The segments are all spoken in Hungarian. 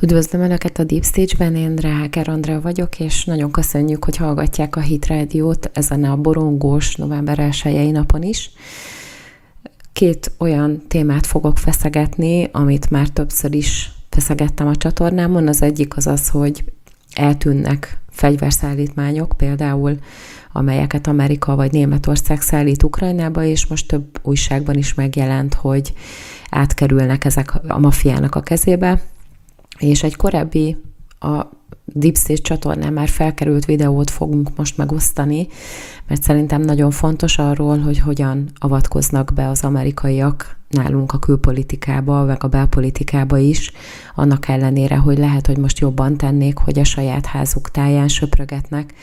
Üdvözlöm Önöket a Deep Stage-ben, én Ráger Andrea vagyok, és nagyon köszönjük, hogy hallgatják a Hit Radio-t ezen a borongós november 1 napon is. Két olyan témát fogok feszegetni, amit már többször is feszegettem a csatornámon. Az egyik az az, hogy eltűnnek fegyverszállítmányok, például amelyeket Amerika vagy Németország szállít Ukrajnába, és most több újságban is megjelent, hogy átkerülnek ezek a mafiának a kezébe, és egy korábbi a Deep State csatornán már felkerült videót fogunk most megosztani, mert szerintem nagyon fontos arról, hogy hogyan avatkoznak be az amerikaiak nálunk a külpolitikába, meg a belpolitikába is, annak ellenére, hogy lehet, hogy most jobban tennék, hogy a saját házuk táján söprögetnek,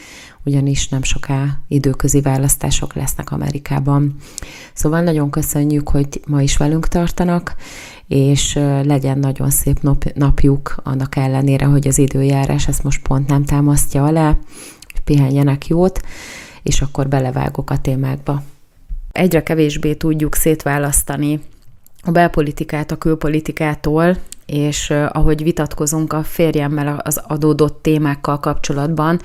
ugyanis nem soká időközi választások lesznek Amerikában. Szóval nagyon köszönjük, hogy ma is velünk tartanak, és legyen nagyon szép nap, napjuk, annak ellenére, hogy az időjárás ezt most pont nem támasztja alá, pihenjenek jót, és akkor belevágok a témákba. Egyre kevésbé tudjuk szétválasztani a belpolitikát a külpolitikától, és ahogy vitatkozunk a férjemmel az adódott témákkal kapcsolatban,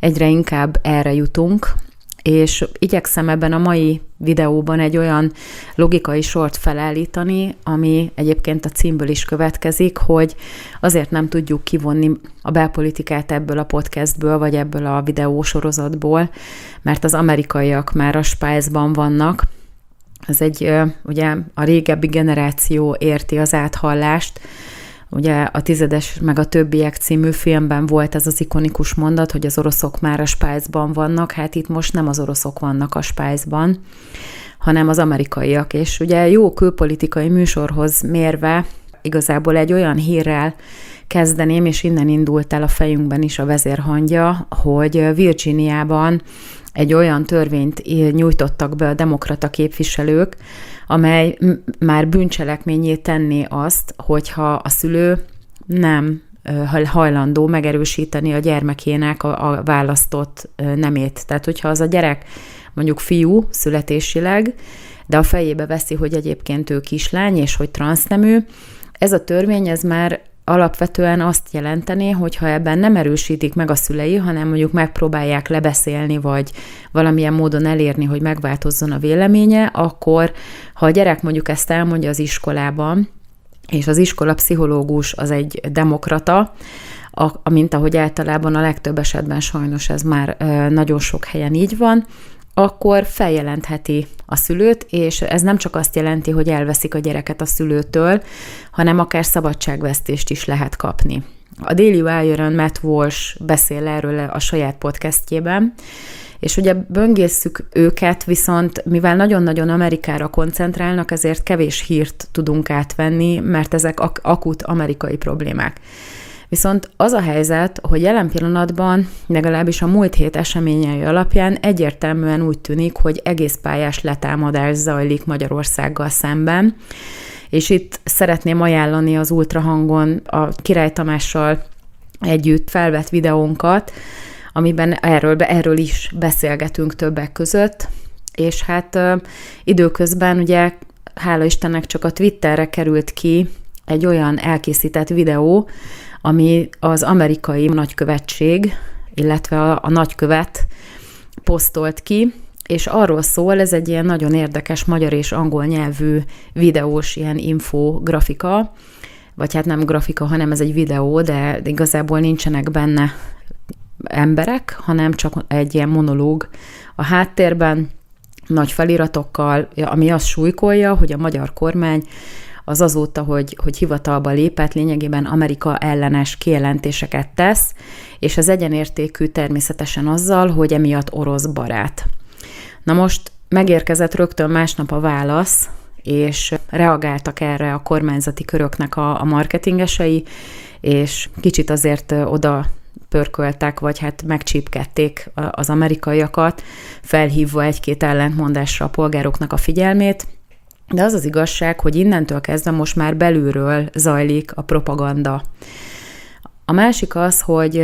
egyre inkább erre jutunk, és igyekszem ebben a mai videóban egy olyan logikai sort felállítani, ami egyébként a címből is következik, hogy azért nem tudjuk kivonni a belpolitikát ebből a podcastből, vagy ebből a videósorozatból, mert az amerikaiak már a Spice-ban vannak, ez egy, ugye a régebbi generáció érti az áthallást, Ugye a Tizedes meg a többiek című filmben volt ez az ikonikus mondat, hogy az oroszok már a Spice-ban vannak, hát itt most nem az oroszok vannak a Spice-ban, hanem az amerikaiak. És ugye jó külpolitikai műsorhoz mérve igazából egy olyan hírrel kezdeném, és innen indult el a fejünkben is a vezérhangja, hogy Virginiában egy olyan törvényt nyújtottak be a demokrata képviselők, amely már bűncselekményé tenné azt, hogyha a szülő nem hajlandó megerősíteni a gyermekének a, a választott nemét. Tehát, hogyha az a gyerek mondjuk fiú születésileg, de a fejébe veszi, hogy egyébként ő kislány, és hogy transznemű, ez a törvény, ez már alapvetően azt jelenteni, hogy ha ebben nem erősítik meg a szülei, hanem mondjuk megpróbálják lebeszélni, vagy valamilyen módon elérni, hogy megváltozzon a véleménye, akkor ha a gyerek mondjuk ezt elmondja az iskolában, és az iskola pszichológus az egy demokrata, a, mint ahogy általában a legtöbb esetben sajnos ez már nagyon sok helyen így van, akkor feljelentheti a szülőt, és ez nem csak azt jelenti, hogy elveszik a gyereket a szülőtől, hanem akár szabadságvesztést is lehet kapni. A Daily Wire-ön Matt Walsh beszél erről a saját podcastjében, és ugye böngészük őket, viszont mivel nagyon-nagyon Amerikára koncentrálnak, ezért kevés hírt tudunk átvenni, mert ezek ak- akut amerikai problémák. Viszont az a helyzet, hogy jelen pillanatban, legalábbis a múlt hét eseményei alapján egyértelműen úgy tűnik, hogy egész pályás letámadás zajlik Magyarországgal szemben, és itt szeretném ajánlani az ultrahangon a Király Tamással együtt felvett videónkat, amiben erről, erről is beszélgetünk többek között, és hát időközben ugye hála Istennek csak a Twitterre került ki egy olyan elkészített videó, ami az amerikai nagykövetség, illetve a, a nagykövet posztolt ki, és arról szól, ez egy ilyen nagyon érdekes magyar és angol nyelvű videós ilyen infografika, vagy hát nem grafika, hanem ez egy videó, de igazából nincsenek benne emberek, hanem csak egy ilyen monológ a háttérben, nagy feliratokkal, ami azt súlykolja, hogy a magyar kormány az azóta, hogy, hogy hivatalba lépett, lényegében Amerika ellenes kijelentéseket tesz, és az egyenértékű természetesen azzal, hogy emiatt orosz barát. Na most megérkezett rögtön másnap a válasz, és reagáltak erre a kormányzati köröknek a, a marketingesei, és kicsit azért oda pörköltek, vagy hát megcsípkedték az amerikaiakat, felhívva egy-két ellentmondásra a polgároknak a figyelmét, de az az igazság, hogy innentől kezdve most már belülről zajlik a propaganda. A másik az, hogy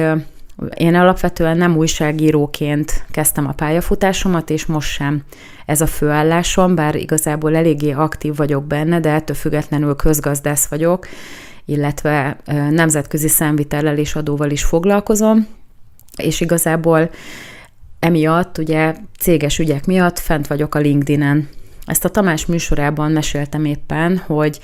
én alapvetően nem újságíróként kezdtem a pályafutásomat, és most sem ez a főállásom, bár igazából eléggé aktív vagyok benne, de ettől függetlenül közgazdász vagyok, illetve nemzetközi számvitellel és adóval is foglalkozom, és igazából emiatt, ugye céges ügyek miatt fent vagyok a LinkedIn-en. Ezt a Tamás műsorában meséltem éppen, hogy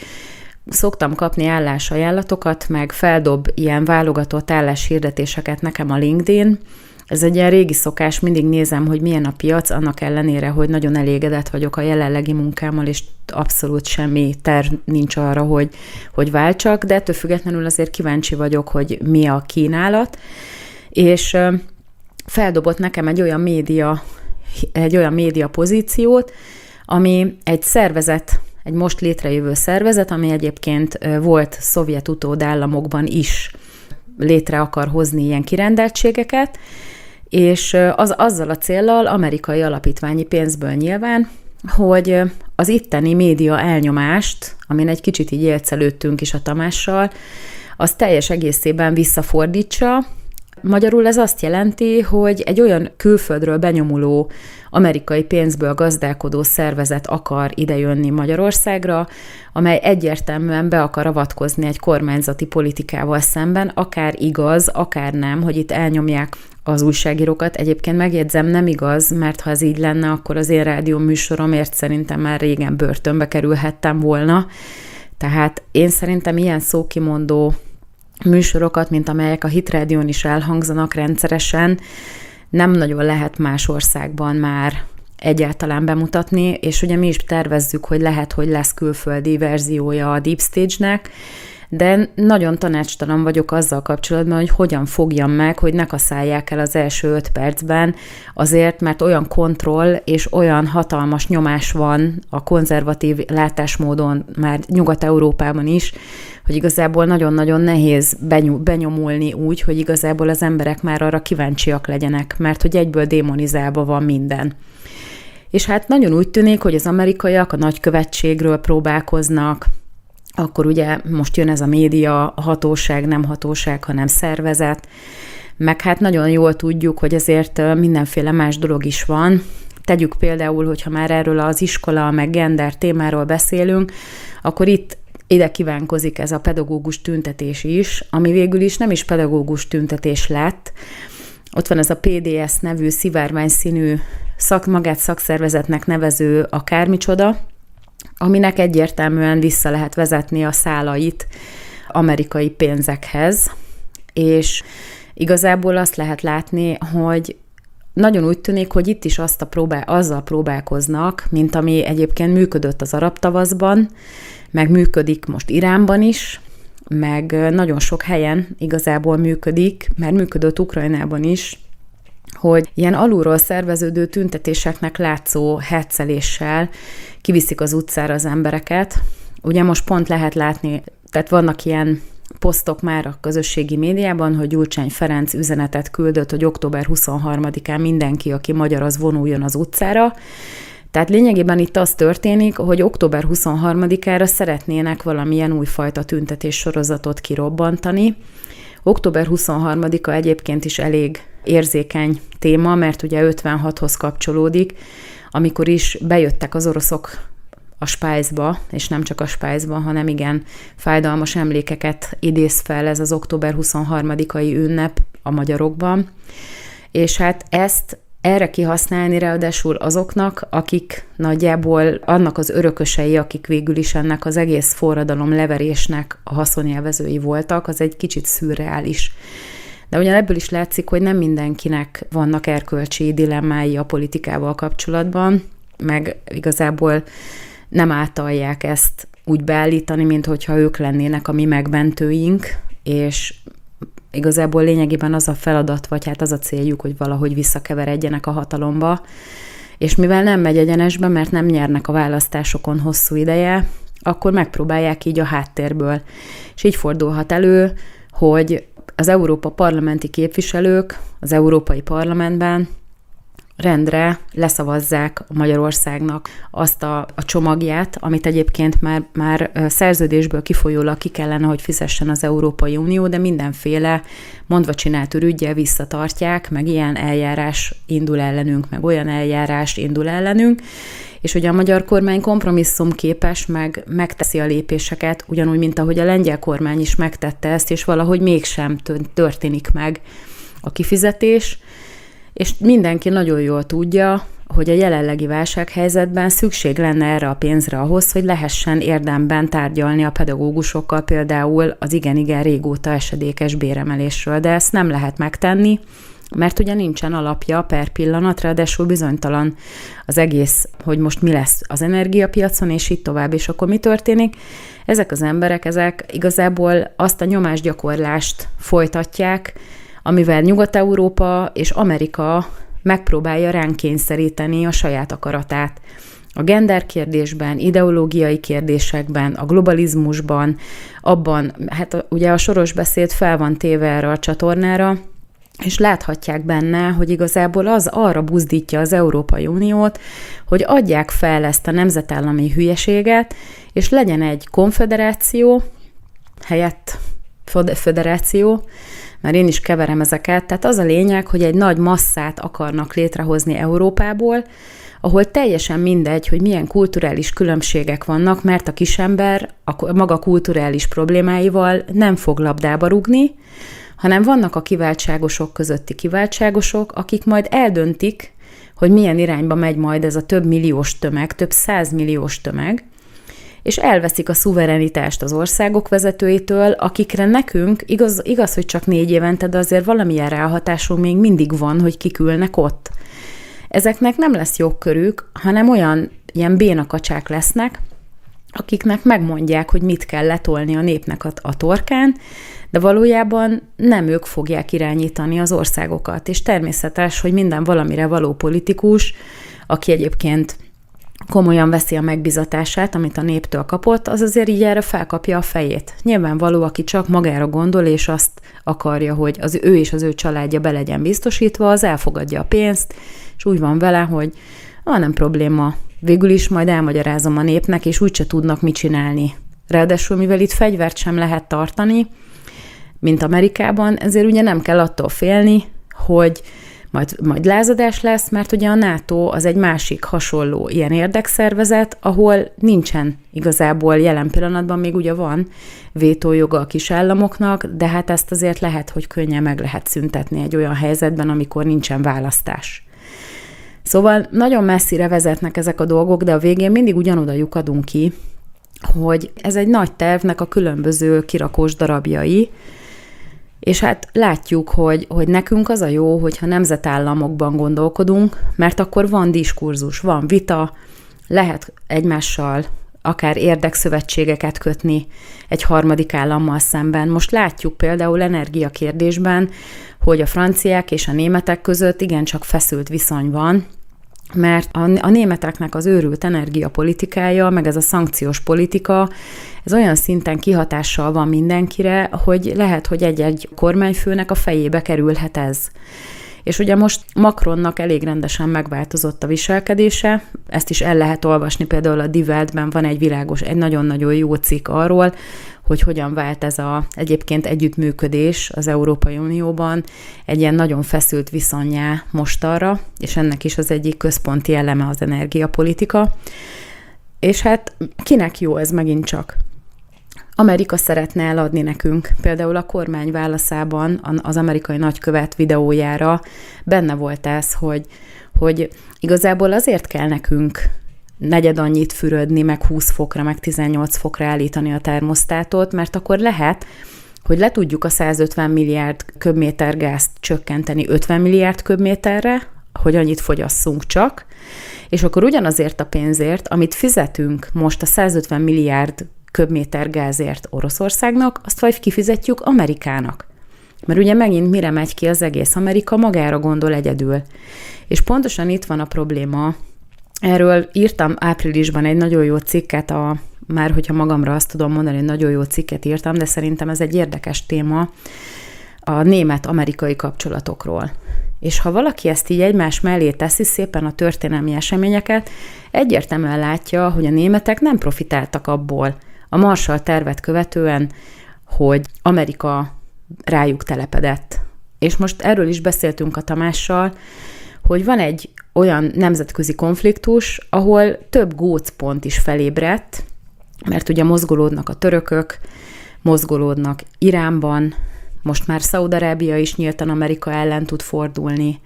szoktam kapni állásajánlatokat, meg feldob ilyen válogatott álláshirdetéseket nekem a LinkedIn, ez egy ilyen régi szokás, mindig nézem, hogy milyen a piac, annak ellenére, hogy nagyon elégedett vagyok a jelenlegi munkámmal, és abszolút semmi terv nincs arra, hogy, hogy váltsak, de ettől függetlenül azért kíváncsi vagyok, hogy mi a kínálat, és feldobott nekem egy olyan média, egy olyan média pozíciót, ami egy szervezet, egy most létrejövő szervezet, ami egyébként volt szovjet utódállamokban is létre akar hozni ilyen kirendeltségeket, és az, azzal a céllal amerikai alapítványi pénzből nyilván, hogy az itteni média elnyomást, amin egy kicsit így élcelődtünk is a Tamással, az teljes egészében visszafordítsa. Magyarul ez azt jelenti, hogy egy olyan külföldről benyomuló amerikai pénzből gazdálkodó szervezet akar idejönni Magyarországra, amely egyértelműen be akar avatkozni egy kormányzati politikával szemben, akár igaz, akár nem, hogy itt elnyomják az újságírókat. Egyébként megjegyzem, nem igaz, mert ha ez így lenne, akkor az én rádió műsoromért szerintem már régen börtönbe kerülhettem volna. Tehát én szerintem ilyen szókimondó műsorokat, mint amelyek a Hitrádión is elhangzanak rendszeresen, nem nagyon lehet más országban már egyáltalán bemutatni, és ugye mi is tervezzük, hogy lehet, hogy lesz külföldi verziója a Deep Stage-nek, de nagyon tanácstalan vagyok azzal kapcsolatban, hogy hogyan fogjam meg, hogy ne kaszálják el az első öt percben, azért, mert olyan kontroll és olyan hatalmas nyomás van a konzervatív látásmódon már Nyugat-Európában is, hogy igazából nagyon-nagyon nehéz benyomulni úgy, hogy igazából az emberek már arra kíváncsiak legyenek, mert hogy egyből démonizálva van minden. És hát nagyon úgy tűnik, hogy az amerikaiak a nagykövetségről próbálkoznak, akkor ugye most jön ez a média hatóság, nem hatóság, hanem szervezet, meg hát nagyon jól tudjuk, hogy ezért mindenféle más dolog is van. Tegyük például, hogyha már erről az iskola meg gender témáról beszélünk, akkor itt ide kívánkozik ez a pedagógus tüntetés is, ami végül is nem is pedagógus tüntetés lett. Ott van ez a PDS nevű szivárvány színű szak, magát szakszervezetnek nevező akármicsoda, aminek egyértelműen vissza lehet vezetni a szálait amerikai pénzekhez, és igazából azt lehet látni, hogy nagyon úgy tűnik, hogy itt is azt a próbál, azzal próbálkoznak, mint ami egyébként működött az arab tavaszban, meg működik most Iránban is, meg nagyon sok helyen igazából működik, mert működött Ukrajnában is, hogy ilyen alulról szerveződő tüntetéseknek látszó hetszeléssel kiviszik az utcára az embereket. Ugye most pont lehet látni, tehát vannak ilyen posztok már a közösségi médiában, hogy Gyurcsány Ferenc üzenetet küldött, hogy október 23-án mindenki, aki magyar, az vonuljon az utcára. Tehát lényegében itt az történik, hogy október 23-ára szeretnének valamilyen újfajta tüntetés sorozatot kirobbantani. Október 23-a egyébként is elég érzékeny téma, mert ugye 56-hoz kapcsolódik, amikor is bejöttek az oroszok a spájzba, és nem csak a spájzba, hanem igen, fájdalmas emlékeket idéz fel ez az október 23-ai ünnep a magyarokban. És hát ezt erre kihasználni ráadásul azoknak, akik nagyjából annak az örökösei, akik végül is ennek az egész forradalom leverésnek a haszonélvezői voltak, az egy kicsit szürreális. De ugyan ebből is látszik, hogy nem mindenkinek vannak erkölcsi dilemmái a politikával kapcsolatban, meg igazából nem átalják ezt úgy beállítani, mint hogyha ők lennének a mi megmentőink, és igazából lényegében az a feladat, vagy hát az a céljuk, hogy valahogy visszakeveredjenek a hatalomba, és mivel nem megy egyenesbe, mert nem nyernek a választásokon hosszú ideje, akkor megpróbálják így a háttérből. És így fordulhat elő, hogy az Európa parlamenti képviselők az Európai Parlamentben rendre leszavazzák Magyarországnak azt a, a csomagját, amit egyébként már, már szerződésből kifolyólag ki kellene, hogy fizessen az Európai Unió, de mindenféle mondva csinált ürügyel visszatartják, meg ilyen eljárás indul ellenünk, meg olyan eljárás indul ellenünk, és hogy a magyar kormány kompromisszum képes, meg megteszi a lépéseket, ugyanúgy, mint ahogy a lengyel kormány is megtette ezt, és valahogy mégsem történik meg a kifizetés, és mindenki nagyon jól tudja, hogy a jelenlegi válsághelyzetben szükség lenne erre a pénzre ahhoz, hogy lehessen érdemben tárgyalni a pedagógusokkal például az igen-igen régóta esedékes béremelésről, de ezt nem lehet megtenni, mert ugye nincsen alapja per pillanat, ráadásul bizonytalan az egész, hogy most mi lesz az energiapiacon, és így tovább, és akkor mi történik. Ezek az emberek, ezek igazából azt a nyomásgyakorlást folytatják, amivel Nyugat-Európa és Amerika megpróbálja ránk kényszeríteni a saját akaratát. A gender kérdésben, ideológiai kérdésekben, a globalizmusban, abban, hát ugye a soros beszéd fel van téve erre a csatornára, és láthatják benne, hogy igazából az arra buzdítja az Európai Uniót, hogy adják fel ezt a nemzetállami hülyeséget, és legyen egy konfederáció, helyett föderáció, mert én is keverem ezeket. Tehát az a lényeg, hogy egy nagy masszát akarnak létrehozni Európából, ahol teljesen mindegy, hogy milyen kulturális különbségek vannak, mert a kisember a maga kulturális problémáival nem fog labdába rugni, hanem vannak a kiváltságosok közötti kiváltságosok, akik majd eldöntik, hogy milyen irányba megy majd ez a több milliós tömeg, több százmilliós tömeg, és elveszik a szuverenitást az országok vezetőitől, akikre nekünk, igaz, igaz, hogy csak négy évente, de azért valamilyen ráhatásunk még mindig van, hogy kikülnek ott. Ezeknek nem lesz jogkörük, hanem olyan ilyen bénakacsák lesznek, akiknek megmondják, hogy mit kell letolni a népnek a, a torkán, de valójában nem ők fogják irányítani az országokat. És természetes, hogy minden valamire való politikus, aki egyébként komolyan veszi a megbizatását, amit a néptől kapott, az azért így erre felkapja a fejét. Nyilvánvaló, aki csak magára gondol, és azt akarja, hogy az ő és az ő családja be legyen biztosítva, az elfogadja a pénzt, és úgy van vele, hogy van nem probléma, végül is majd elmagyarázom a népnek, és úgyse tudnak mit csinálni. Ráadásul, mivel itt fegyvert sem lehet tartani, mint Amerikában, ezért ugye nem kell attól félni, hogy majd, majd lázadás lesz, mert ugye a NATO az egy másik hasonló ilyen érdekszervezet, ahol nincsen igazából jelen pillanatban még ugye van vétójoga a kis államoknak, de hát ezt azért lehet, hogy könnyen meg lehet szüntetni egy olyan helyzetben, amikor nincsen választás. Szóval nagyon messzire vezetnek ezek a dolgok, de a végén mindig ugyanoda lyukadunk ki, hogy ez egy nagy tervnek a különböző kirakós darabjai, és hát látjuk, hogy, hogy nekünk az a jó, hogyha nemzetállamokban gondolkodunk, mert akkor van diskurzus, van vita, lehet egymással akár érdekszövetségeket kötni egy harmadik állammal szemben. Most látjuk például energiakérdésben, hogy a franciák és a németek között igencsak feszült viszony van, mert a, németeknek az őrült energiapolitikája, meg ez a szankciós politika, ez olyan szinten kihatással van mindenkire, hogy lehet, hogy egy-egy kormányfőnek a fejébe kerülhet ez. És ugye most Macronnak elég rendesen megváltozott a viselkedése, ezt is el lehet olvasni, például a Die Weltben van egy világos, egy nagyon-nagyon jó cikk arról, hogy hogyan vált ez a egyébként együttműködés az Európai Unióban egy ilyen nagyon feszült viszonyá arra, és ennek is az egyik központi eleme az energiapolitika. És hát kinek jó ez megint csak? Amerika szeretne eladni nekünk. Például a kormány válaszában az amerikai nagykövet videójára benne volt ez, hogy, hogy igazából azért kell nekünk negyed annyit fürödni, meg 20 fokra, meg 18 fokra állítani a termosztátot, mert akkor lehet, hogy le tudjuk a 150 milliárd köbméter gázt csökkenteni 50 milliárd köbméterre, hogy annyit fogyasszunk csak, és akkor ugyanazért a pénzért, amit fizetünk most a 150 milliárd köbméter gázért Oroszországnak, azt vagy kifizetjük Amerikának. Mert ugye megint mire megy ki az egész Amerika, magára gondol egyedül. És pontosan itt van a probléma, Erről írtam áprilisban egy nagyon jó cikket, a, már hogyha magamra azt tudom mondani, hogy nagyon jó cikket írtam, de szerintem ez egy érdekes téma a német-amerikai kapcsolatokról. És ha valaki ezt így egymás mellé teszi szépen a történelmi eseményeket, egyértelműen látja, hogy a németek nem profitáltak abból a Marshall tervet követően, hogy Amerika rájuk telepedett. És most erről is beszéltünk a Tamással, hogy van egy olyan nemzetközi konfliktus, ahol több gócpont is felébredt, mert ugye mozgolódnak a törökök, mozgolódnak Iránban, most már Szaudarábia is nyíltan Amerika ellen tud fordulni,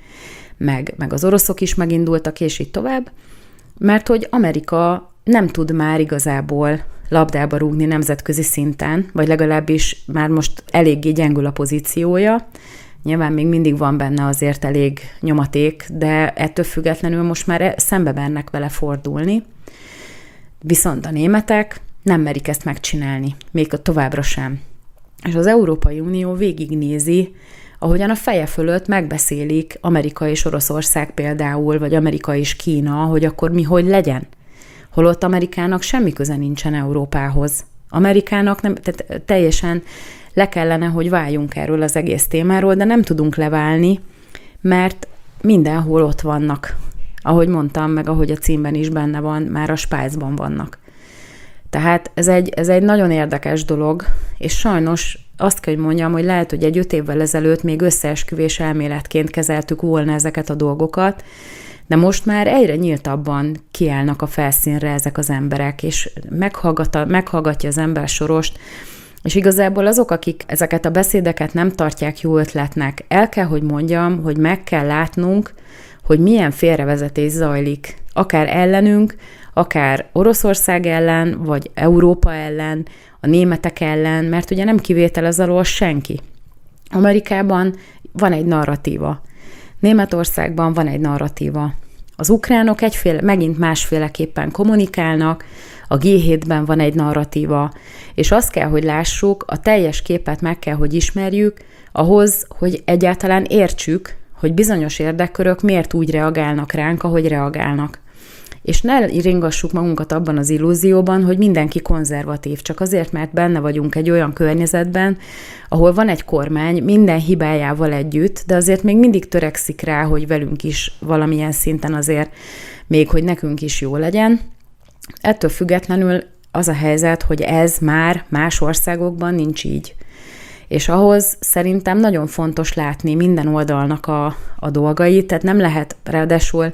meg, meg az oroszok is megindultak, és így tovább, mert hogy Amerika nem tud már igazából labdába rúgni nemzetközi szinten, vagy legalábbis már most eléggé gyengül a pozíciója. Nyilván még mindig van benne azért elég nyomaték, de ettől függetlenül most már e- szembe mernek vele fordulni. Viszont a németek nem merik ezt megcsinálni, még a továbbra sem. És az Európai Unió végignézi, ahogyan a feje fölött megbeszélik Amerika és Oroszország például, vagy Amerika és Kína, hogy akkor mi hogy legyen. Holott Amerikának semmi köze nincsen Európához. Amerikának nem, tehát teljesen le kellene, hogy váljunk erről az egész témáról, de nem tudunk leválni, mert mindenhol ott vannak. Ahogy mondtam, meg ahogy a címben is benne van, már a spájzban vannak. Tehát ez egy, ez egy nagyon érdekes dolog, és sajnos azt kell, hogy mondjam, hogy lehet, hogy egy öt évvel ezelőtt még összeesküvés elméletként kezeltük volna ezeket a dolgokat, de most már egyre nyíltabban kiállnak a felszínre ezek az emberek, és meghallgatja az ember sorost, és igazából azok, akik ezeket a beszédeket nem tartják jó ötletnek, el kell, hogy mondjam, hogy meg kell látnunk, hogy milyen félrevezetés zajlik, akár ellenünk, akár Oroszország ellen, vagy Európa ellen, a németek ellen, mert ugye nem kivétel ez alól senki. Amerikában van egy narratíva. Németországban van egy narratíva. Az ukránok egyféle, megint másféleképpen kommunikálnak, a G7-ben van egy narratíva, és azt kell, hogy lássuk, a teljes képet meg kell, hogy ismerjük, ahhoz, hogy egyáltalán értsük, hogy bizonyos érdekkörök miért úgy reagálnak ránk, ahogy reagálnak. És ne ringassuk magunkat abban az illúzióban, hogy mindenki konzervatív, csak azért, mert benne vagyunk egy olyan környezetben, ahol van egy kormány minden hibájával együtt, de azért még mindig törekszik rá, hogy velünk is valamilyen szinten azért még, hogy nekünk is jó legyen. Ettől függetlenül az a helyzet, hogy ez már más országokban nincs így. És ahhoz szerintem nagyon fontos látni minden oldalnak a, a dolgait, tehát nem lehet ráadásul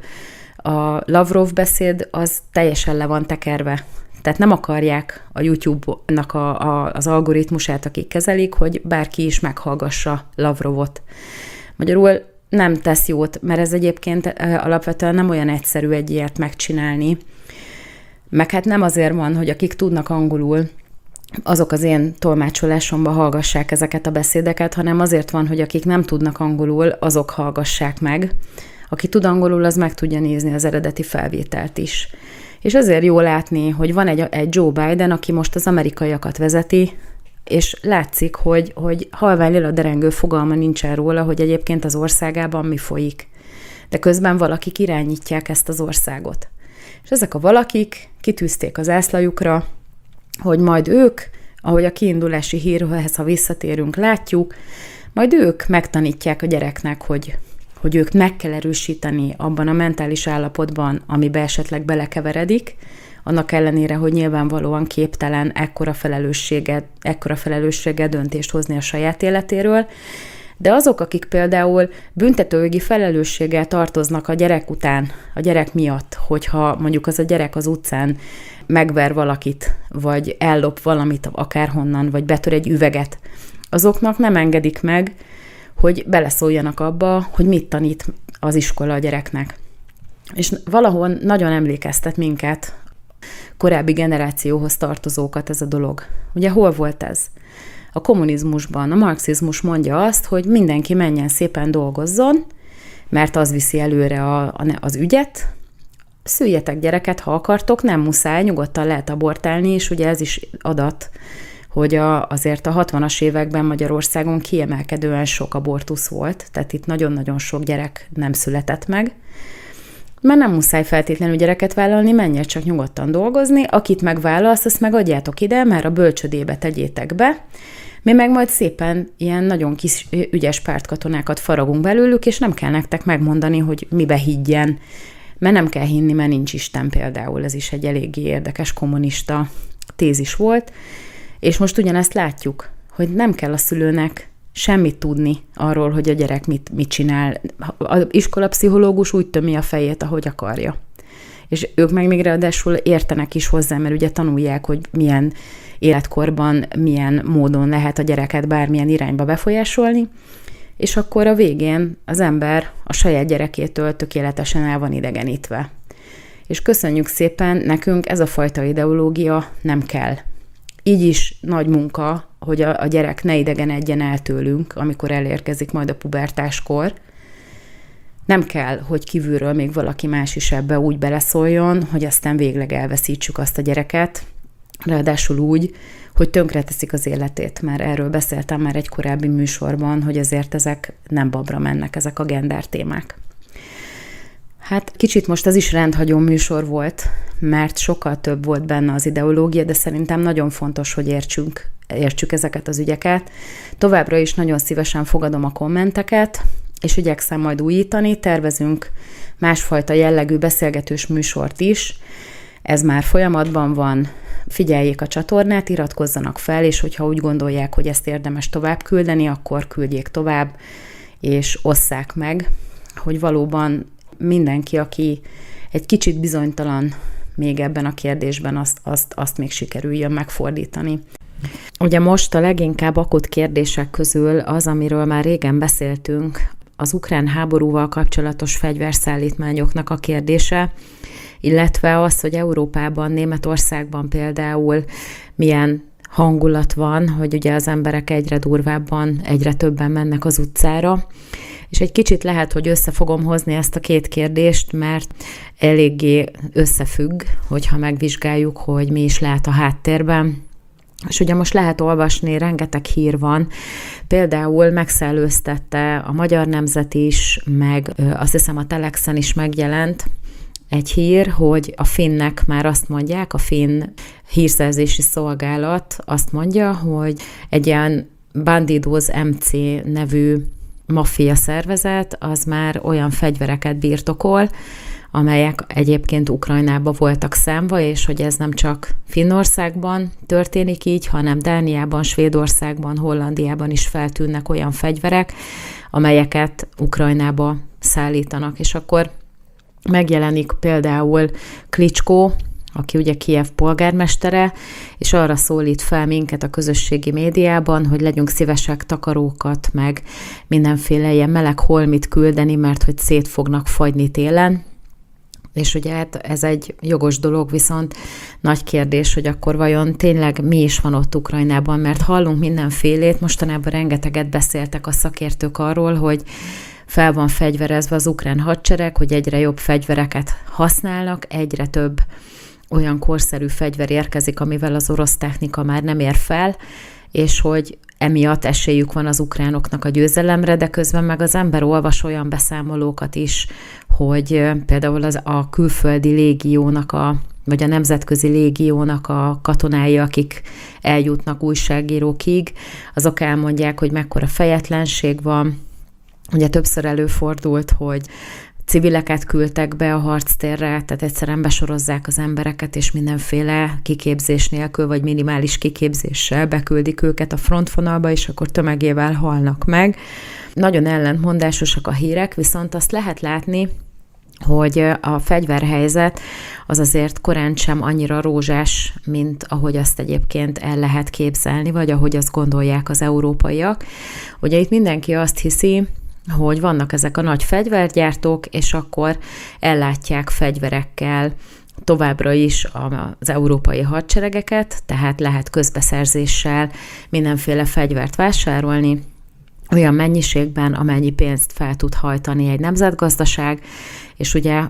a Lavrov beszéd az teljesen le van tekerve. Tehát nem akarják a YouTube-nak a, a, az algoritmusát, akik kezelik, hogy bárki is meghallgassa Lavrovot. Magyarul nem tesz jót, mert ez egyébként alapvetően nem olyan egyszerű egy ilyet megcsinálni. Meg hát nem azért van, hogy akik tudnak angolul, azok az én tolmácsolásomba hallgassák ezeket a beszédeket, hanem azért van, hogy akik nem tudnak angolul, azok hallgassák meg. Aki tud angolul, az meg tudja nézni az eredeti felvételt is. És azért jó látni, hogy van egy, egy Joe Biden, aki most az amerikaiakat vezeti, és látszik, hogy, hogy halvány lila derengő fogalma nincsen róla, hogy egyébként az országában mi folyik. De közben valakik irányítják ezt az országot. És ezek a valakik kitűzték az ászlajukra, hogy majd ők, ahogy a kiindulási hírhez, ha visszatérünk, látjuk, majd ők megtanítják a gyereknek, hogy hogy ők meg kell erősíteni abban a mentális állapotban, amibe esetleg belekeveredik, annak ellenére, hogy nyilvánvalóan képtelen ekkora felelősséget, ekkora felelősséget döntést hozni a saját életéről, de azok, akik például büntetőjogi felelősséggel tartoznak a gyerek után, a gyerek miatt, hogyha mondjuk az a gyerek az utcán megver valakit, vagy ellop valamit akárhonnan, vagy betör egy üveget, azoknak nem engedik meg, hogy beleszóljanak abba, hogy mit tanít az iskola a gyereknek. És valahol nagyon emlékeztet minket, korábbi generációhoz tartozókat ez a dolog. Ugye hol volt ez? A kommunizmusban a marxizmus mondja azt, hogy mindenki menjen szépen dolgozzon, mert az viszi előre a, a, az ügyet, szüljetek gyereket, ha akartok, nem muszáj, nyugodtan lehet abortálni, és ugye ez is adat hogy a, azért a 60-as években Magyarországon kiemelkedően sok abortusz volt, tehát itt nagyon-nagyon sok gyerek nem született meg, mert nem muszáj feltétlenül gyereket vállalni, menjen csak nyugodtan dolgozni, akit megválasz, azt megadjátok ide, már a bölcsödébe tegyétek be, Mi meg majd szépen ilyen nagyon kis ügyes pártkatonákat faragunk belőlük, és nem kell nektek megmondani, hogy mibe higgyen, mert nem kell hinni, mert nincs Isten például. Ez is egy eléggé érdekes kommunista tézis volt. És most ugyanezt látjuk, hogy nem kell a szülőnek semmit tudni arról, hogy a gyerek mit, mit csinál. Az iskolapszichológus úgy tömi a fejét, ahogy akarja. És ők meg még ráadásul értenek is hozzá, mert ugye tanulják, hogy milyen életkorban, milyen módon lehet a gyereket bármilyen irányba befolyásolni, és akkor a végén az ember a saját gyerekétől tökéletesen el van idegenítve. És köszönjük szépen, nekünk ez a fajta ideológia nem kell. Így is nagy munka, hogy a, a gyerek ne idegenedjen el tőlünk, amikor elérkezik majd a pubertáskor. Nem kell, hogy kívülről még valaki más is ebbe úgy beleszóljon, hogy aztán végleg elveszítsük azt a gyereket, ráadásul úgy, hogy tönkreteszik az életét, mert erről beszéltem már egy korábbi műsorban, hogy azért ezek nem babra mennek, ezek a gender témák. Hát kicsit most ez is rendhagyó műsor volt, mert sokkal több volt benne az ideológia, de szerintem nagyon fontos, hogy értsünk, értsük ezeket az ügyeket. Továbbra is nagyon szívesen fogadom a kommenteket, és igyekszem majd újítani, tervezünk másfajta jellegű beszélgetős műsort is. Ez már folyamatban van, figyeljék a csatornát, iratkozzanak fel, és hogyha úgy gondolják, hogy ezt érdemes tovább küldeni, akkor küldjék tovább, és osszák meg, hogy valóban mindenki, aki egy kicsit bizonytalan még ebben a kérdésben, azt, azt, azt még sikerüljön megfordítani. Ugye most a leginkább akut kérdések közül az, amiről már régen beszéltünk, az ukrán háborúval kapcsolatos fegyverszállítmányoknak a kérdése, illetve az, hogy Európában, Németországban például milyen hangulat van, hogy ugye az emberek egyre durvábban, egyre többen mennek az utcára, és egy kicsit lehet, hogy össze fogom hozni ezt a két kérdést, mert eléggé összefügg, hogyha megvizsgáljuk, hogy mi is lehet a háttérben. És ugye most lehet olvasni, rengeteg hír van, például megszellőztette a Magyar Nemzet is, meg azt hiszem a Telexen is megjelent, egy hír, hogy a finnek már azt mondják, a finn hírszerzési szolgálat azt mondja, hogy egy ilyen Bandidos MC nevű maffia szervezet, az már olyan fegyvereket birtokol, amelyek egyébként Ukrajnába voltak számva, és hogy ez nem csak Finnországban történik így, hanem Dániában, Svédországban, Hollandiában is feltűnnek olyan fegyverek, amelyeket Ukrajnába szállítanak. És akkor megjelenik például Klicskó, aki ugye Kiev polgármestere, és arra szólít fel minket a közösségi médiában, hogy legyünk szívesek takarókat, meg mindenféle ilyen meleg holmit küldeni, mert hogy szét fognak fagyni télen. És ugye hát ez egy jogos dolog, viszont nagy kérdés, hogy akkor vajon tényleg mi is van ott Ukrajnában, mert hallunk mindenfélét, mostanában rengeteget beszéltek a szakértők arról, hogy fel van fegyverezve az ukrán hadsereg, hogy egyre jobb fegyvereket használnak, egyre több olyan korszerű fegyver érkezik, amivel az orosz technika már nem ér fel, és hogy emiatt esélyük van az ukránoknak a győzelemre, de közben meg az ember olvas olyan beszámolókat is, hogy például az a külföldi légiónak a vagy a nemzetközi légiónak a katonái, akik eljutnak újságírókig, azok elmondják, hogy mekkora fejetlenség van. Ugye többször előfordult, hogy civileket küldtek be a harctérre, tehát egyszerűen besorozzák az embereket, és mindenféle kiképzés nélkül, vagy minimális kiképzéssel beküldik őket a frontvonalba, és akkor tömegével halnak meg. Nagyon ellentmondásosak a hírek, viszont azt lehet látni, hogy a fegyverhelyzet az azért korán sem annyira rózsás, mint ahogy azt egyébként el lehet képzelni, vagy ahogy azt gondolják az európaiak. Ugye itt mindenki azt hiszi, hogy vannak ezek a nagy fegyvergyártók, és akkor ellátják fegyverekkel továbbra is az európai hadseregeket, tehát lehet közbeszerzéssel mindenféle fegyvert vásárolni, olyan mennyiségben, amennyi pénzt fel tud hajtani egy nemzetgazdaság, és ugye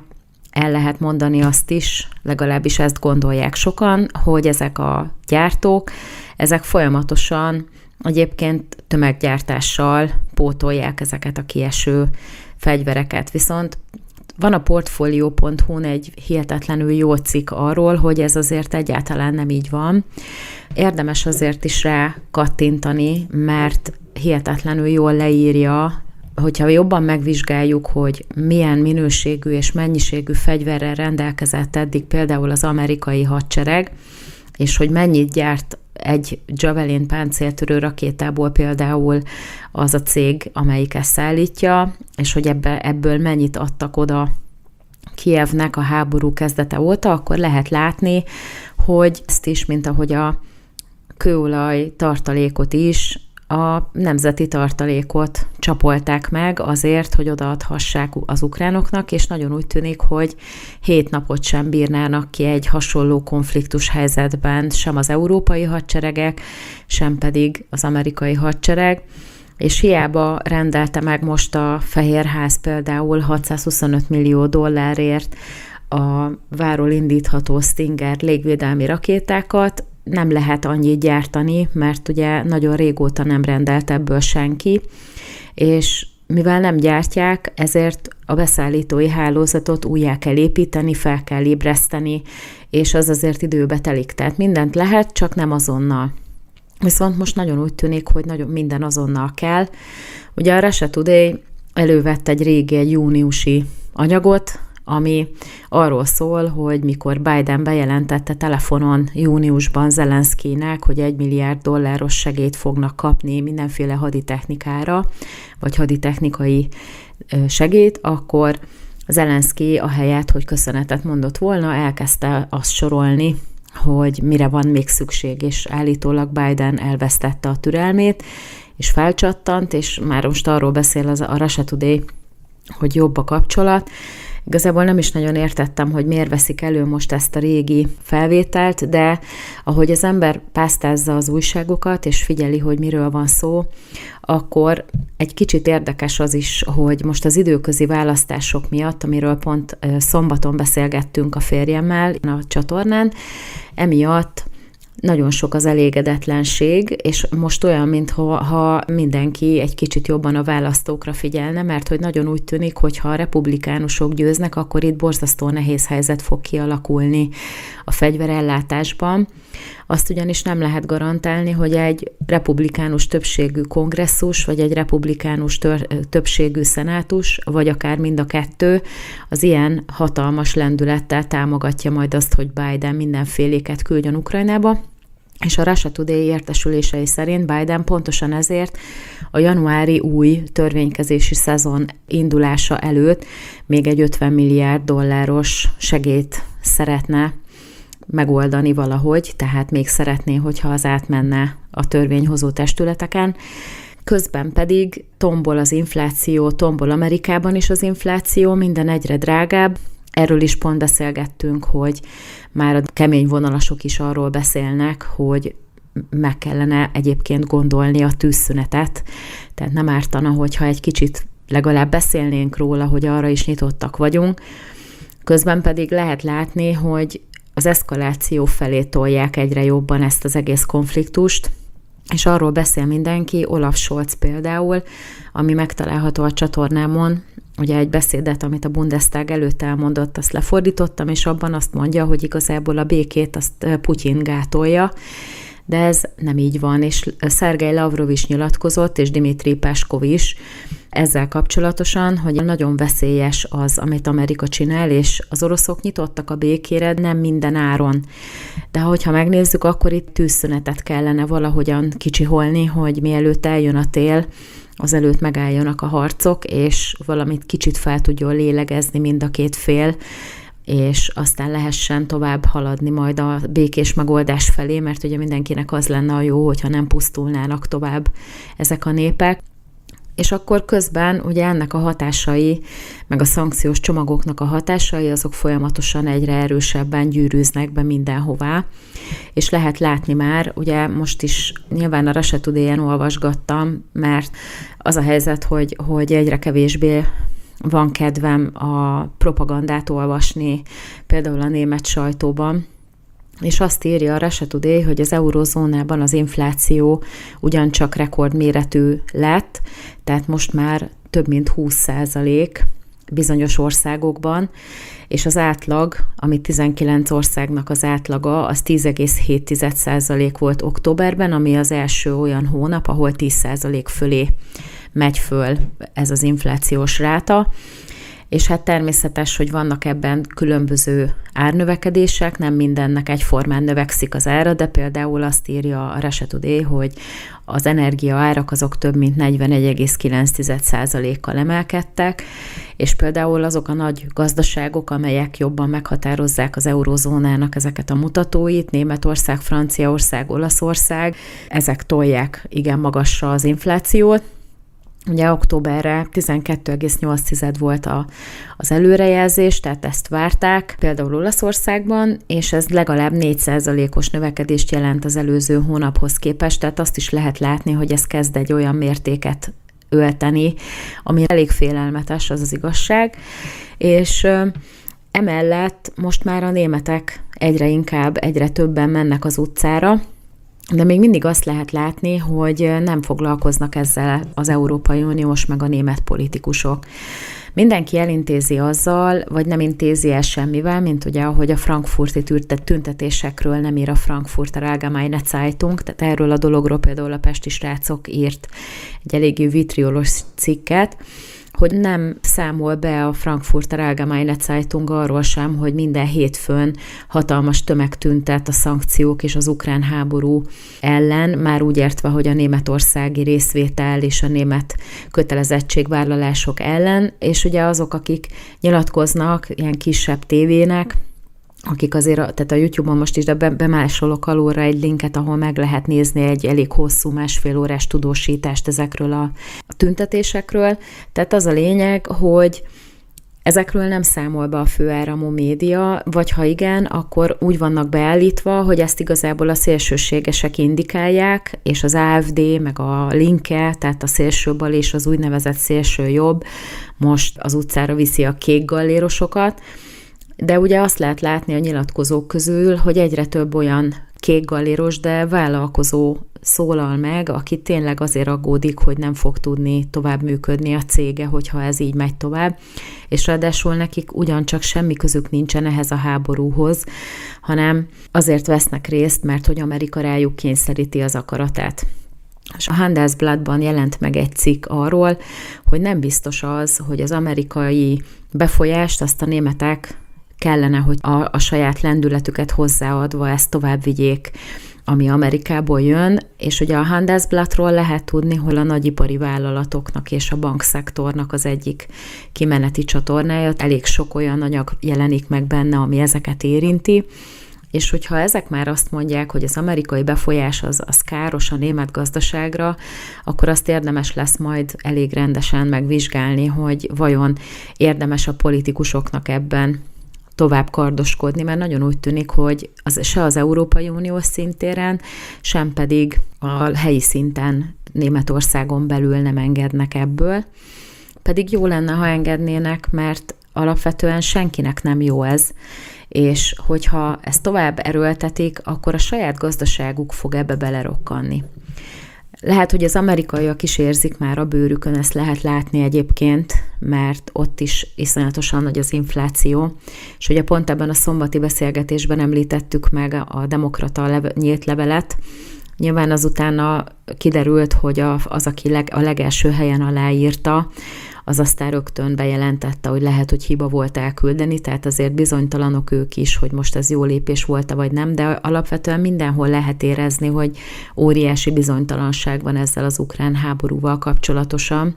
el lehet mondani azt is, legalábbis ezt gondolják sokan, hogy ezek a gyártók, ezek folyamatosan egyébként tömeggyártással pótolják ezeket a kieső fegyvereket. Viszont van a portfolio.hu-n egy hihetetlenül jó cikk arról, hogy ez azért egyáltalán nem így van. Érdemes azért is rá kattintani, mert hihetetlenül jól leírja, hogyha jobban megvizsgáljuk, hogy milyen minőségű és mennyiségű fegyverrel rendelkezett eddig például az amerikai hadsereg, és hogy mennyit gyárt egy Javelin páncéltörő rakétából például az a cég, amelyik ezt szállítja, és hogy ebbe, ebből mennyit adtak oda Kievnek a háború kezdete óta, akkor lehet látni, hogy ezt is, mint ahogy a kőolaj tartalékot is a nemzeti tartalékot csapolták meg azért, hogy odaadhassák az ukránoknak, és nagyon úgy tűnik, hogy hét napot sem bírnának ki egy hasonló konfliktus helyzetben sem az európai hadseregek, sem pedig az amerikai hadsereg, és hiába rendelte meg most a Fehérház például 625 millió dollárért a váról indítható Stinger légvédelmi rakétákat, nem lehet annyit gyártani, mert ugye nagyon régóta nem rendelt ebből senki, és mivel nem gyártják, ezért a beszállítói hálózatot újjá kell építeni, fel kell ébreszteni, és az azért időbe telik. Tehát mindent lehet, csak nem azonnal. Viszont most nagyon úgy tűnik, hogy nagyon minden azonnal kell. Ugye a Russia Today elővett egy régi, egy júniusi anyagot, ami arról szól, hogy mikor Biden bejelentette telefonon júniusban Zelenszkinek, hogy egy milliárd dolláros segélyt fognak kapni mindenféle haditechnikára, vagy haditechnikai segélyt, akkor Zelenszky a helyet, hogy köszönetet mondott volna, elkezdte azt sorolni, hogy mire van még szükség, és állítólag Biden elvesztette a türelmét, és felcsattant, és már most arról beszél az a Russia Today, hogy jobb a kapcsolat, Igazából nem is nagyon értettem, hogy miért veszik elő most ezt a régi felvételt, de ahogy az ember pásztázza az újságokat, és figyeli, hogy miről van szó, akkor egy kicsit érdekes az is, hogy most az időközi választások miatt, amiről pont szombaton beszélgettünk a férjemmel a csatornán, emiatt nagyon sok az elégedetlenség, és most olyan, mintha ha mindenki egy kicsit jobban a választókra figyelne, mert hogy nagyon úgy tűnik, hogy ha a republikánusok győznek, akkor itt borzasztó nehéz helyzet fog kialakulni a fegyverellátásban. Azt ugyanis nem lehet garantálni, hogy egy republikánus többségű kongresszus, vagy egy republikánus tör, többségű szenátus, vagy akár mind a kettő az ilyen hatalmas lendülettel támogatja majd azt, hogy Biden mindenféléket küldjön Ukrajnába, és a Russia Today értesülései szerint Biden pontosan ezért a januári új törvénykezési szezon indulása előtt még egy 50 milliárd dolláros segét szeretne megoldani valahogy, tehát még szeretné, hogyha az átmenne a törvényhozó testületeken. Közben pedig tombol az infláció, tombol Amerikában is az infláció, minden egyre drágább. Erről is pont beszélgettünk, hogy már a kemény vonalasok is arról beszélnek, hogy meg kellene egyébként gondolni a tűzszünetet, tehát nem ártana, hogyha egy kicsit legalább beszélnénk róla, hogy arra is nyitottak vagyunk. Közben pedig lehet látni, hogy az eszkaláció felé tolják egyre jobban ezt az egész konfliktust, és arról beszél mindenki, Olaf Scholz például, ami megtalálható a csatornámon, ugye egy beszédet, amit a Bundestag előtt elmondott, azt lefordítottam, és abban azt mondja, hogy igazából a békét azt Putyin gátolja, de ez nem így van, és Szergej Lavrov is nyilatkozott, és Dimitri Peskov is ezzel kapcsolatosan, hogy nagyon veszélyes az, amit Amerika csinál, és az oroszok nyitottak a békére, nem minden áron. De hogyha megnézzük, akkor itt tűzszünetet kellene valahogyan kicsiholni, hogy mielőtt eljön a tél, azelőtt megálljanak a harcok, és valamit kicsit fel tudjon lélegezni mind a két fél, és aztán lehessen tovább haladni majd a békés megoldás felé, mert ugye mindenkinek az lenne a jó, hogyha nem pusztulnának tovább ezek a népek. És akkor közben ugye ennek a hatásai, meg a szankciós csomagoknak a hatásai, azok folyamatosan egyre erősebben gyűrűznek be mindenhová, és lehet látni már, ugye most is nyilván a Resetudéjen olvasgattam, mert az a helyzet, hogy, hogy egyre kevésbé van kedvem a propagandát olvasni, például a német sajtóban, és azt írja a Russia Today, hogy az eurozónában az infláció ugyancsak rekordméretű lett, tehát most már több mint 20 százalék bizonyos országokban, és az átlag, ami 19 országnak az átlaga, az 10,7% volt októberben, ami az első olyan hónap, ahol 10% fölé megy föl ez az inflációs ráta és hát természetes, hogy vannak ebben különböző árnövekedések, nem mindennek egyformán növekszik az ára, de például azt írja a Rese Today, hogy az energia árak azok több mint 41,9%-kal emelkedtek, és például azok a nagy gazdaságok, amelyek jobban meghatározzák az eurozónának ezeket a mutatóit, Németország, Franciaország, Olaszország, ezek tolják igen magasra az inflációt, Ugye októberre 12,8 volt a, az előrejelzés, tehát ezt várták, például Olaszországban, és ez legalább 4%-os növekedést jelent az előző hónaphoz képest, tehát azt is lehet látni, hogy ez kezd egy olyan mértéket ölteni, ami elég félelmetes, az az igazság, és emellett most már a németek egyre inkább, egyre többen mennek az utcára, de még mindig azt lehet látni, hogy nem foglalkoznak ezzel az Európai Uniós meg a német politikusok. Mindenki elintézi azzal, vagy nem intézi el semmivel, mint ugye, ahogy a frankfurti tüntetésekről nem ír a Frankfurter Allgemeine Zeitung, tehát erről a dologról például a Pesti srácok írt egy eléggé vitriolos cikket, hogy nem számol be a Frankfurter Allgemeine Zeitung arról sem, hogy minden hétfőn hatalmas tömeg tüntet a szankciók és az ukrán háború ellen, már úgy értve, hogy a németországi részvétel és a német kötelezettségvállalások ellen, és ugye azok, akik nyilatkoznak ilyen kisebb tévének, akik azért, tehát a YouTube-on most is, de bemásolok alulra egy linket, ahol meg lehet nézni egy elég hosszú, másfél órás tudósítást ezekről a, tüntetésekről. Tehát az a lényeg, hogy Ezekről nem számol be a főáramú média, vagy ha igen, akkor úgy vannak beállítva, hogy ezt igazából a szélsőségesek indikálják, és az AFD, meg a Linke, tehát a szélsőbal és az úgynevezett szélső jobb most az utcára viszi a kék gallérosokat, de ugye azt lehet látni a nyilatkozók közül, hogy egyre több olyan kékgalléros, de vállalkozó szólal meg, aki tényleg azért aggódik, hogy nem fog tudni tovább működni a cége, hogyha ez így megy tovább, és ráadásul nekik ugyancsak semmi közük nincsen ehhez a háborúhoz, hanem azért vesznek részt, mert hogy Amerika rájuk kényszeríti az akaratát. És a Handelsblattban jelent meg egy cikk arról, hogy nem biztos az, hogy az amerikai befolyást azt a németek kellene, hogy a, a saját lendületüket hozzáadva ezt tovább vigyék, ami Amerikából jön, és ugye a Handelsblattról lehet tudni, hogy a nagyipari vállalatoknak és a bankszektornak az egyik kimeneti csatornája, elég sok olyan anyag jelenik meg benne, ami ezeket érinti, és hogyha ezek már azt mondják, hogy az amerikai befolyás az, az káros a német gazdaságra, akkor azt érdemes lesz majd elég rendesen megvizsgálni, hogy vajon érdemes a politikusoknak ebben tovább kardoskodni, mert nagyon úgy tűnik, hogy az, se az Európai Unió szintéren, sem pedig a helyi szinten Németországon belül nem engednek ebből. Pedig jó lenne, ha engednének, mert alapvetően senkinek nem jó ez, és hogyha ezt tovább erőltetik, akkor a saját gazdaságuk fog ebbe belerokkanni. Lehet, hogy az amerikaiak is érzik már a bőrükön, ezt lehet látni egyébként, mert ott is iszonyatosan nagy az infláció, és ugye pont ebben a szombati beszélgetésben említettük meg a demokrata nyílt levelet, Nyilván azután kiderült, hogy az, aki leg, a legelső helyen aláírta, az aztán rögtön bejelentette, hogy lehet, hogy hiba volt elküldeni, tehát azért bizonytalanok ők is, hogy most ez jó lépés volt-e vagy nem, de alapvetően mindenhol lehet érezni, hogy óriási bizonytalanság van ezzel az ukrán háborúval kapcsolatosan.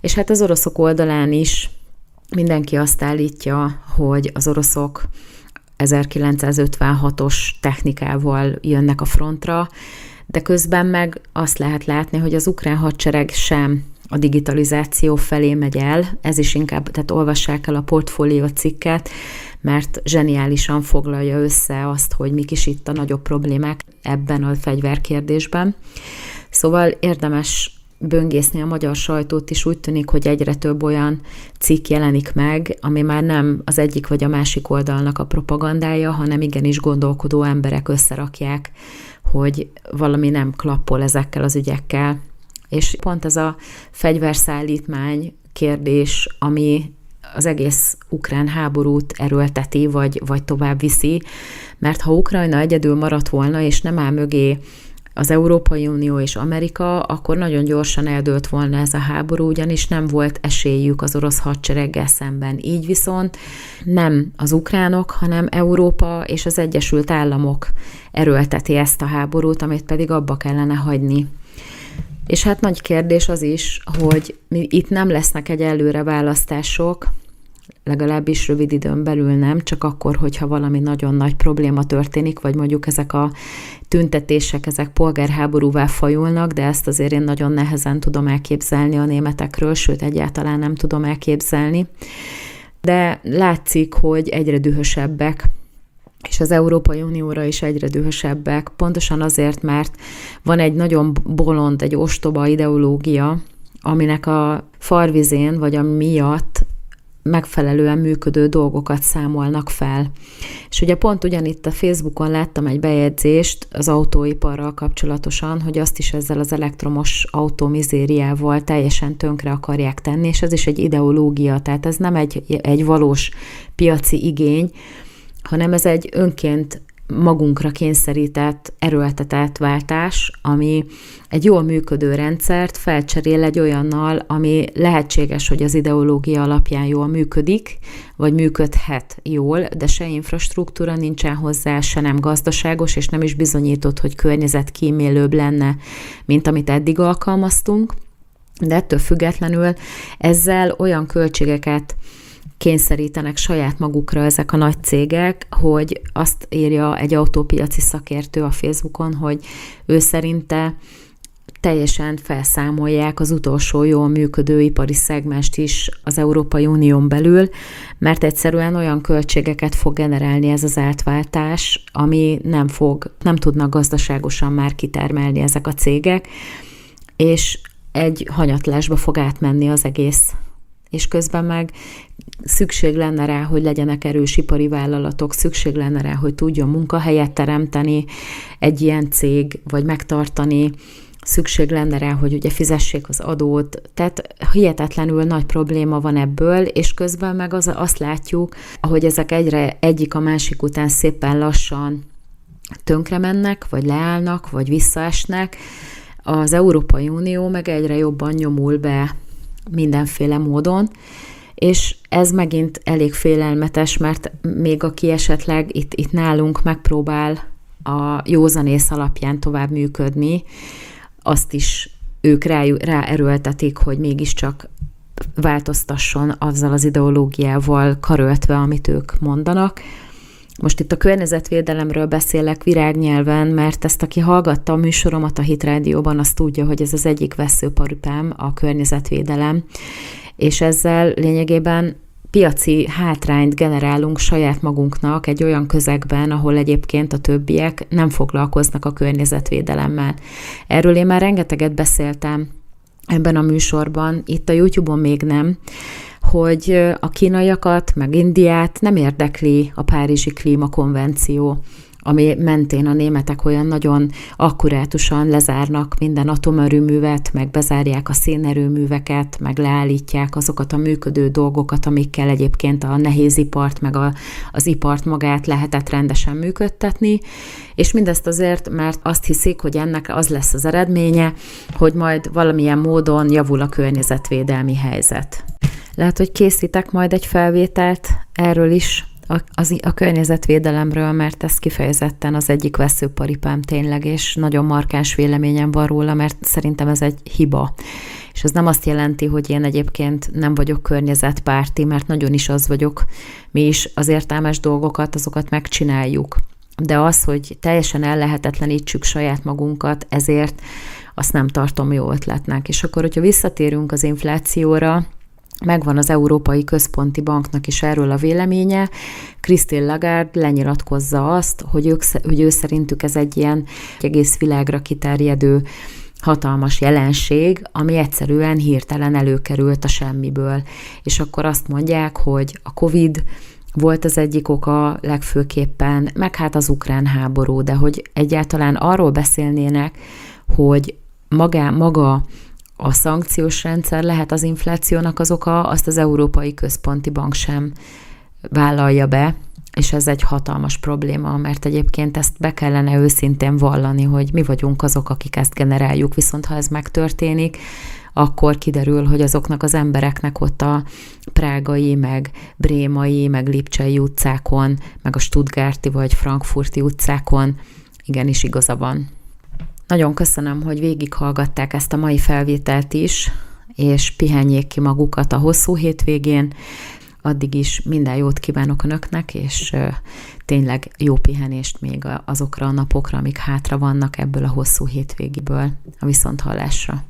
És hát az oroszok oldalán is mindenki azt állítja, hogy az oroszok 1956-os technikával jönnek a frontra, de közben meg azt lehet látni, hogy az ukrán hadsereg sem a digitalizáció felé megy el, ez is inkább, tehát olvassák el a portfólió cikket, mert zseniálisan foglalja össze azt, hogy mik is itt a nagyobb problémák ebben a fegyverkérdésben. Szóval érdemes böngészni a magyar sajtót is úgy tűnik, hogy egyre több olyan cikk jelenik meg, ami már nem az egyik vagy a másik oldalnak a propagandája, hanem igenis gondolkodó emberek összerakják, hogy valami nem klappol ezekkel az ügyekkel. És pont ez a fegyverszállítmány kérdés, ami az egész ukrán háborút erőlteti, vagy, vagy tovább viszi, mert ha Ukrajna egyedül maradt volna, és nem áll mögé az Európai Unió és Amerika, akkor nagyon gyorsan eldőlt volna ez a háború, ugyanis nem volt esélyük az orosz hadsereggel szemben. Így viszont nem az ukránok, hanem Európa és az Egyesült Államok erőlteti ezt a háborút, amit pedig abba kellene hagyni. És hát nagy kérdés az is, hogy itt nem lesznek egyelőre választások, legalábbis rövid időn belül nem, csak akkor, hogyha valami nagyon nagy probléma történik, vagy mondjuk ezek a tüntetések, ezek polgárháborúvá fajulnak, de ezt azért én nagyon nehezen tudom elképzelni a németekről, sőt, egyáltalán nem tudom elképzelni. De látszik, hogy egyre dühösebbek és az Európai Unióra is egyre dühösebbek, pontosan azért, mert van egy nagyon bolond, egy ostoba ideológia, aminek a farvizén, vagy a miatt megfelelően működő dolgokat számolnak fel. És ugye pont ugyanitt a Facebookon láttam egy bejegyzést az autóiparral kapcsolatosan, hogy azt is ezzel az elektromos autómizériával teljesen tönkre akarják tenni, és ez is egy ideológia, tehát ez nem egy, egy valós piaci igény, hanem ez egy önként magunkra kényszerített, erőltetett váltás, ami egy jól működő rendszert felcserél egy olyannal, ami lehetséges, hogy az ideológia alapján jól működik, vagy működhet jól, de se infrastruktúra nincsen hozzá, se nem gazdaságos, és nem is bizonyított, hogy környezetkímélőbb lenne, mint amit eddig alkalmaztunk. De ettől függetlenül ezzel olyan költségeket kényszerítenek saját magukra ezek a nagy cégek, hogy azt írja egy autópiaci szakértő a Facebookon, hogy ő szerinte teljesen felszámolják az utolsó jól működő ipari szegmest is az Európai Unión belül, mert egyszerűen olyan költségeket fog generálni ez az átváltás, ami nem fog, nem tudnak gazdaságosan már kitermelni ezek a cégek, és egy hanyatlásba fog átmenni az egész. És közben meg szükség lenne rá, hogy legyenek erős ipari vállalatok, szükség lenne rá, hogy tudjon munkahelyet teremteni egy ilyen cég, vagy megtartani, szükség lenne rá, hogy ugye fizessék az adót, tehát hihetetlenül nagy probléma van ebből, és közben meg az, azt látjuk, ahogy ezek egyre egyik a másik után szépen lassan tönkre mennek, vagy leállnak, vagy visszaesnek, az Európai Unió meg egyre jobban nyomul be mindenféle módon, és ez megint elég félelmetes, mert még aki esetleg itt, itt nálunk megpróbál a józanész alapján tovább működni, azt is ők rá, ráerőltetik, hogy mégiscsak változtasson azzal az ideológiával karöltve, amit ők mondanak. Most itt a környezetvédelemről beszélek virágnyelven, mert ezt, aki hallgatta a műsoromat a Hit Rádióban, az tudja, hogy ez az egyik veszőparipám, a környezetvédelem, és ezzel lényegében piaci hátrányt generálunk saját magunknak egy olyan közegben, ahol egyébként a többiek nem foglalkoznak a környezetvédelemmel. Erről én már rengeteget beszéltem ebben a műsorban, itt a YouTube-on még nem, hogy a kínaiakat, meg Indiát nem érdekli a Párizsi Klímakonvenció ami mentén a németek olyan nagyon akkurátusan lezárnak minden atomerőművet, meg bezárják a szénerőműveket, meg leállítják azokat a működő dolgokat, amikkel egyébként a nehézipart, meg a, az ipart magát lehetett rendesen működtetni, és mindezt azért, mert azt hiszik, hogy ennek az lesz az eredménye, hogy majd valamilyen módon javul a környezetvédelmi helyzet. Lehet, hogy készítek majd egy felvételt erről is, a, az, a környezetvédelemről, mert ez kifejezetten az egyik veszőparipám tényleg, és nagyon markáns véleményem van róla, mert szerintem ez egy hiba. És ez nem azt jelenti, hogy én egyébként nem vagyok környezetpárti, mert nagyon is az vagyok. Mi is az értelmes dolgokat, azokat megcsináljuk. De az, hogy teljesen ellehetetlenítsük saját magunkat, ezért azt nem tartom jó ötletnek. És akkor, hogyha visszatérünk az inflációra, Megvan az Európai Központi Banknak is erről a véleménye. Christine Lagarde lenyilatkozza azt, hogy, ők, hogy ő szerintük ez egy ilyen egész világra kiterjedő hatalmas jelenség, ami egyszerűen hirtelen előkerült a semmiből. És akkor azt mondják, hogy a COVID volt az egyik oka legfőképpen, meg hát az ukrán háború, de hogy egyáltalán arról beszélnének, hogy maga, maga a szankciós rendszer lehet az inflációnak az oka, azt az Európai Központi Bank sem vállalja be, és ez egy hatalmas probléma, mert egyébként ezt be kellene őszintén vallani, hogy mi vagyunk azok, akik ezt generáljuk, viszont ha ez megtörténik, akkor kiderül, hogy azoknak az embereknek ott a prágai, meg brémai, meg lipcsei utcákon, meg a Stuttgarti vagy frankfurti utcákon igenis igaza van. Nagyon köszönöm, hogy végighallgatták ezt a mai felvételt is, és pihenjék ki magukat a hosszú hétvégén. Addig is minden jót kívánok Önöknek, és tényleg jó pihenést még azokra a napokra, amik hátra vannak ebből a hosszú hétvégiből a viszonthallásra.